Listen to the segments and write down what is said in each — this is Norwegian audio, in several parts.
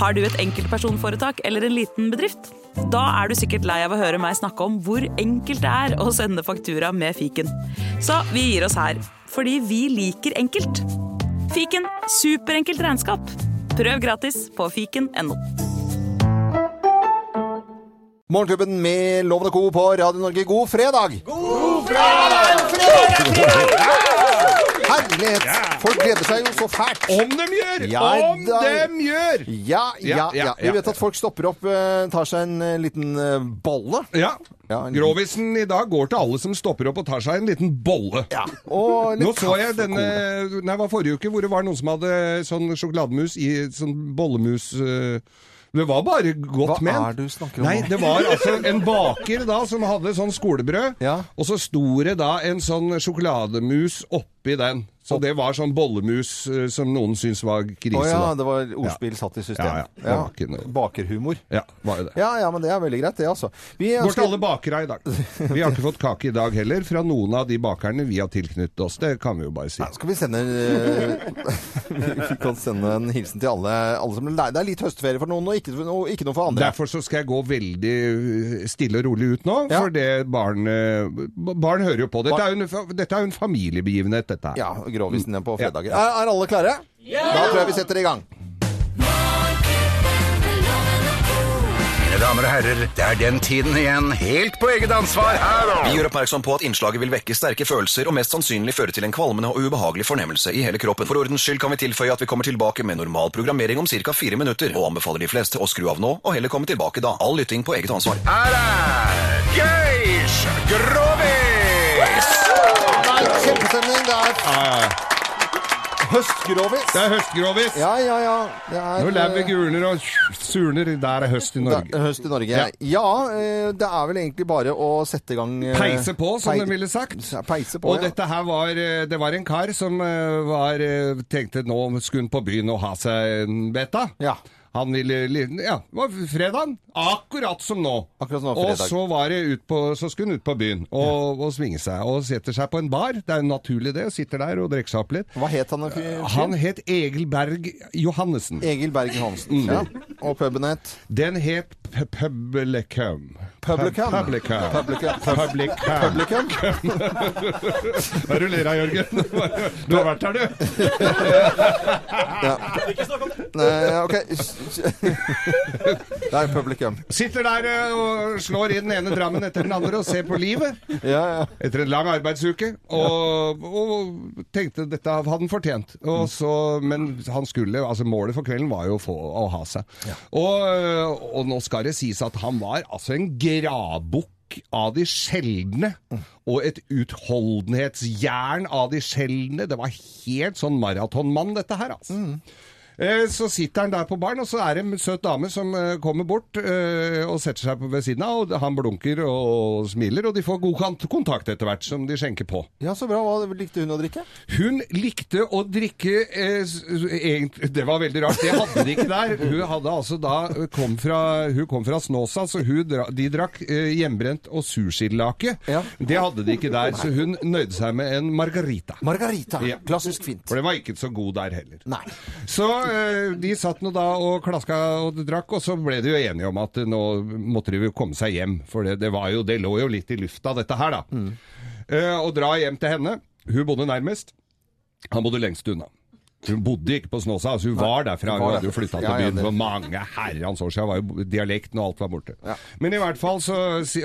Har du et enkeltpersonforetak eller en liten bedrift? Da er du sikkert lei av å høre meg snakke om hvor enkelt det er å sende faktura med fiken. Så vi gir oss her, fordi vi liker enkelt. Fiken superenkelt regnskap. Prøv gratis på fiken.no. Morgenklubben med Loven og Co. på Radio Norge. God fredag! God fredag! Herlighet! Folk gleder seg jo så fælt. Om dem gjør! Ja, Om da- dem gjør! Ja, ja, Ja, Vi vet at folk stopper opp, eh, tar seg en eh, liten eh, bolle. Ja. En- Grovisen i dag går til alle som stopper opp og tar seg en liten bolle. Nå så jeg denne. Nei, det var forrige uke hvor det var noen som hadde sånn sjokolademus i sånn bollemus Det var bare godt ment. Hva er det du snakker om Nei, det var altså en baker da som hadde sånn skolebrød, Ja. og så sto det da en sånn sjokolademus oppi den. Så det var sånn bollemus eh, som noen syntes var krise. Å ja, da. det var ordspill satt i system. Ja, ja. Bakerhumor. Ja, var jo det. Ja, ja, men det er veldig greit, det, altså. Vi Går til ønsker- alle bakere i dag. Vi har ikke fått kake i dag heller, fra noen av de bakerne vi har tilknyttet oss. Det kan vi jo bare si. Nei, Skal vi sende eh, Vi kan sende en hilsen til alle, alle som Det er litt høstferie for noen, og ikke, og ikke noe for andre. Derfor så skal jeg gå veldig uh, stille og rolig ut nå, Ja. for det barn, barn hører jo på. Dette er jo en, dette er en familiebegivenhet, dette her. Ja, Grovisen på Ja. fredager. Er, er alle klare? Ja! Da tror jeg vi setter i gang. Mine damer og herrer, det er den tiden igjen, helt på eget ansvar her Vi gjør oppmerksom på at innslaget vil vekke sterke følelser og mest sannsynlig føre til en kvalmende og ubehagelig fornemmelse i hele kroppen. For ordens skyld kan vi tilføye at vi kommer tilbake med normal programmering om ca. fire minutter, og anbefaler de fleste å skru av nå og heller komme tilbake da. All lytting på eget ansvar. Her er Geir Grovis! Det er ja, er høstgrovis. Det er høstgrovis. Ja, ja, ja. Det er, Når lauvet eh, gulner og surner, der er høst i Norge. Da, høst i Norge. Ja. Ja, eh, det er vel egentlig bare å sette i gang eh, Peise på, som pei- de ville sagt. Peise på, Og ja. dette her var Det var en kar som var tenkte nå skulle han på byen og ha seg en beta. Ja. Han ville Ja, det var fredagen. Akkurat som nå. Akkurat som nå, og så, var det ut på, så skulle han ut på byen og, og svinge seg. Og setter seg på en bar. Det er jo naturlig det. Sitter der og drikker seg opp litt. Hva het han? den? Han het Egil Berg Johannessen. Egil Berg Hansen. Mm. Ja. Og puben het Den het Publicum. Publicum. Publicum. Publicum. Publicum. Publicum. Hva er det du ler av, Jørgen? Du har vært her, du. Ja. Nei, ja, ok. Det er publikum. Sitter der eh, og slår i den ene drammen etter den andre og ser på livet. Ja, ja. Etter en lang arbeidsuke. Og, og tenkte dette hadde han fortjent. Og så, men han skulle, altså målet for kvelden var jo å få å ha seg. Og, og nå skal det sies at han var altså en gravbukk av de sjeldne. Og et utholdenhetsjern av de sjeldne. Det var helt sånn maratonmann, dette her, altså. Eh, Så sitter han der på baren, og så er det en søt dame som eh, kommer bort eh, og setter seg på ved siden av, og han blunker og smiler, og de får god kontakt etter hvert, som de skjenker på. ja, så bra. Hva likte hun å drikke? Hun likte å drikke eh, egentlig, Det var veldig rart, det hadde de ikke der. Hun hadde altså da kom fra, hun kom fra Snåsa, så hun de drakk eh, hjemmebrent og surskillake. Ja. Det hadde de ikke der, så hun nøyde seg med en margarita. Margarita. Ja. Klassisk fint. For det var ikke så god der heller. Nei. Så eh, de satt nå da og klaska og drakk, og så ble de jo enige om at eh, nå måtte de jo komme seg hjem. For det, det, var jo, det lå jo litt i lufta, dette her, da. Eh, og dra hjem til henne. Hun bodde nærmest. Han bodde lengst unna. Hun bodde ikke på Snåsa, altså hun var derfra. hun hadde jo flytta til byen for mange herrens år siden. Var jo dialekten og alt var borte. Men i hvert fall så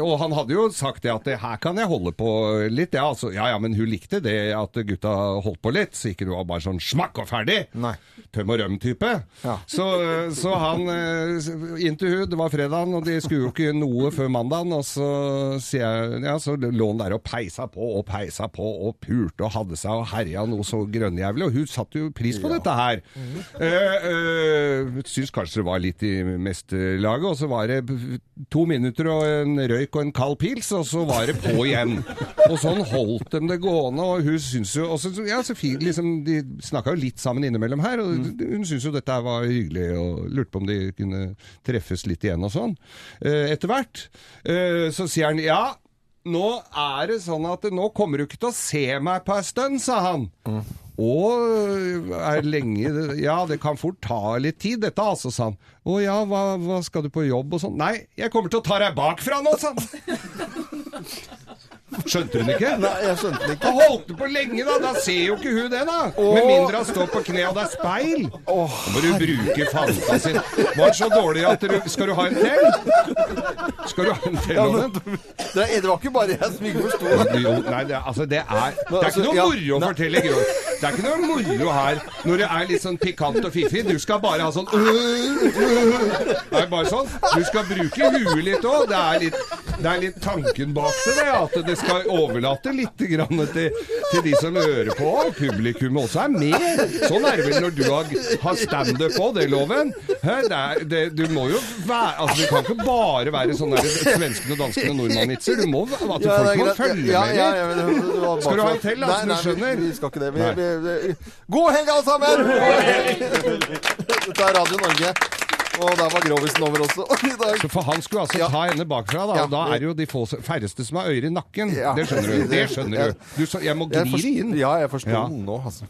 Og han hadde jo sagt det at det, her kan jeg holde på litt. Ja, altså, ja, ja, men hun likte det at gutta holdt på litt, så ikke det var bare sånn smakk og ferdig. Nei. Tøm og røm-type. Så, så han eh, hun, det var fredagen, og de skulle jo ikke noe før mandagen. Og så, sier jeg, ja, så lå han der og peisa på og peisa på og pulte og hadde seg og herja noe så grønnjævlig. Og hun satt jo pris på dette her. Mm. Uh, uh, Syns kanskje det var litt i mesterlaget. Og så var det to minutter og en røyk og en kald pils, og så var det på igjen. Og sånn holdt de det gående, og hun syns jo også, ja, så fint, liksom, De snakka jo litt sammen innimellom her, og hun syntes jo dette var hyggelig, og lurte på om de kunne treffes litt igjen og sånn. Uh, etter hvert. Uh, så sier han ja. Nå er det sånn at nå kommer du ikke til å se meg på en stund, sa han. Og er lenge Ja, det kan fort ta litt tid, dette altså, sa han. Å ja, hva, hva skal du på jobb og sånn? Nei, jeg kommer til å ta deg bakfra nå, sa han. Skjønte hun ikke? Nei, jeg skjønte ikke. Han holdt på lenge, da. Da ser jo ikke hun det, da. Med mindre han står på kne og det er speil. Åh, Nå må du bruke fantasien. Var så dårlig at du Skal du ha en til? Skal du ha en til, Ja, men, det, det var ikke bare jeg som ikke forsto det. Jo, nei, det, altså, det er Det er altså, ikke noe ja, moro å fortelle fortelle grå. Det er ikke noe moro her når det er litt sånn pikant og fiffig. Du skal bare ha sånn Det er bare sånn. Du skal bruke huet litt òg. Det, det er litt tanken bak det, det. At det skal overlate litt grann til, til de som hører på. og Publikummet også er med. Sånn er det vel når du har, har standup på, det, Loven. Hæ, Det du må jo være Altså, det kan ikke bare være sånn svenskene, danskene og nordmannvitser. Du må at Ja, folk må følge Ja, med ja, ja, men det- det Skal du ha en til, da, du skjønner du nei? Vi, skal ikke det. Vi, Nei. vi, vi, god helg, alle sammen! Dette er Radio Norge. Og der var grovisen over også. I dag. Så for han skulle altså Ja. ta henne bakfra, da. Ja. Og da er det jo de få, færreste som har ører i nakken. Ja. Det skjønner du. Det skjønner du. du så, jeg må gni det inn. Ja, jeg forsto den nå, altså.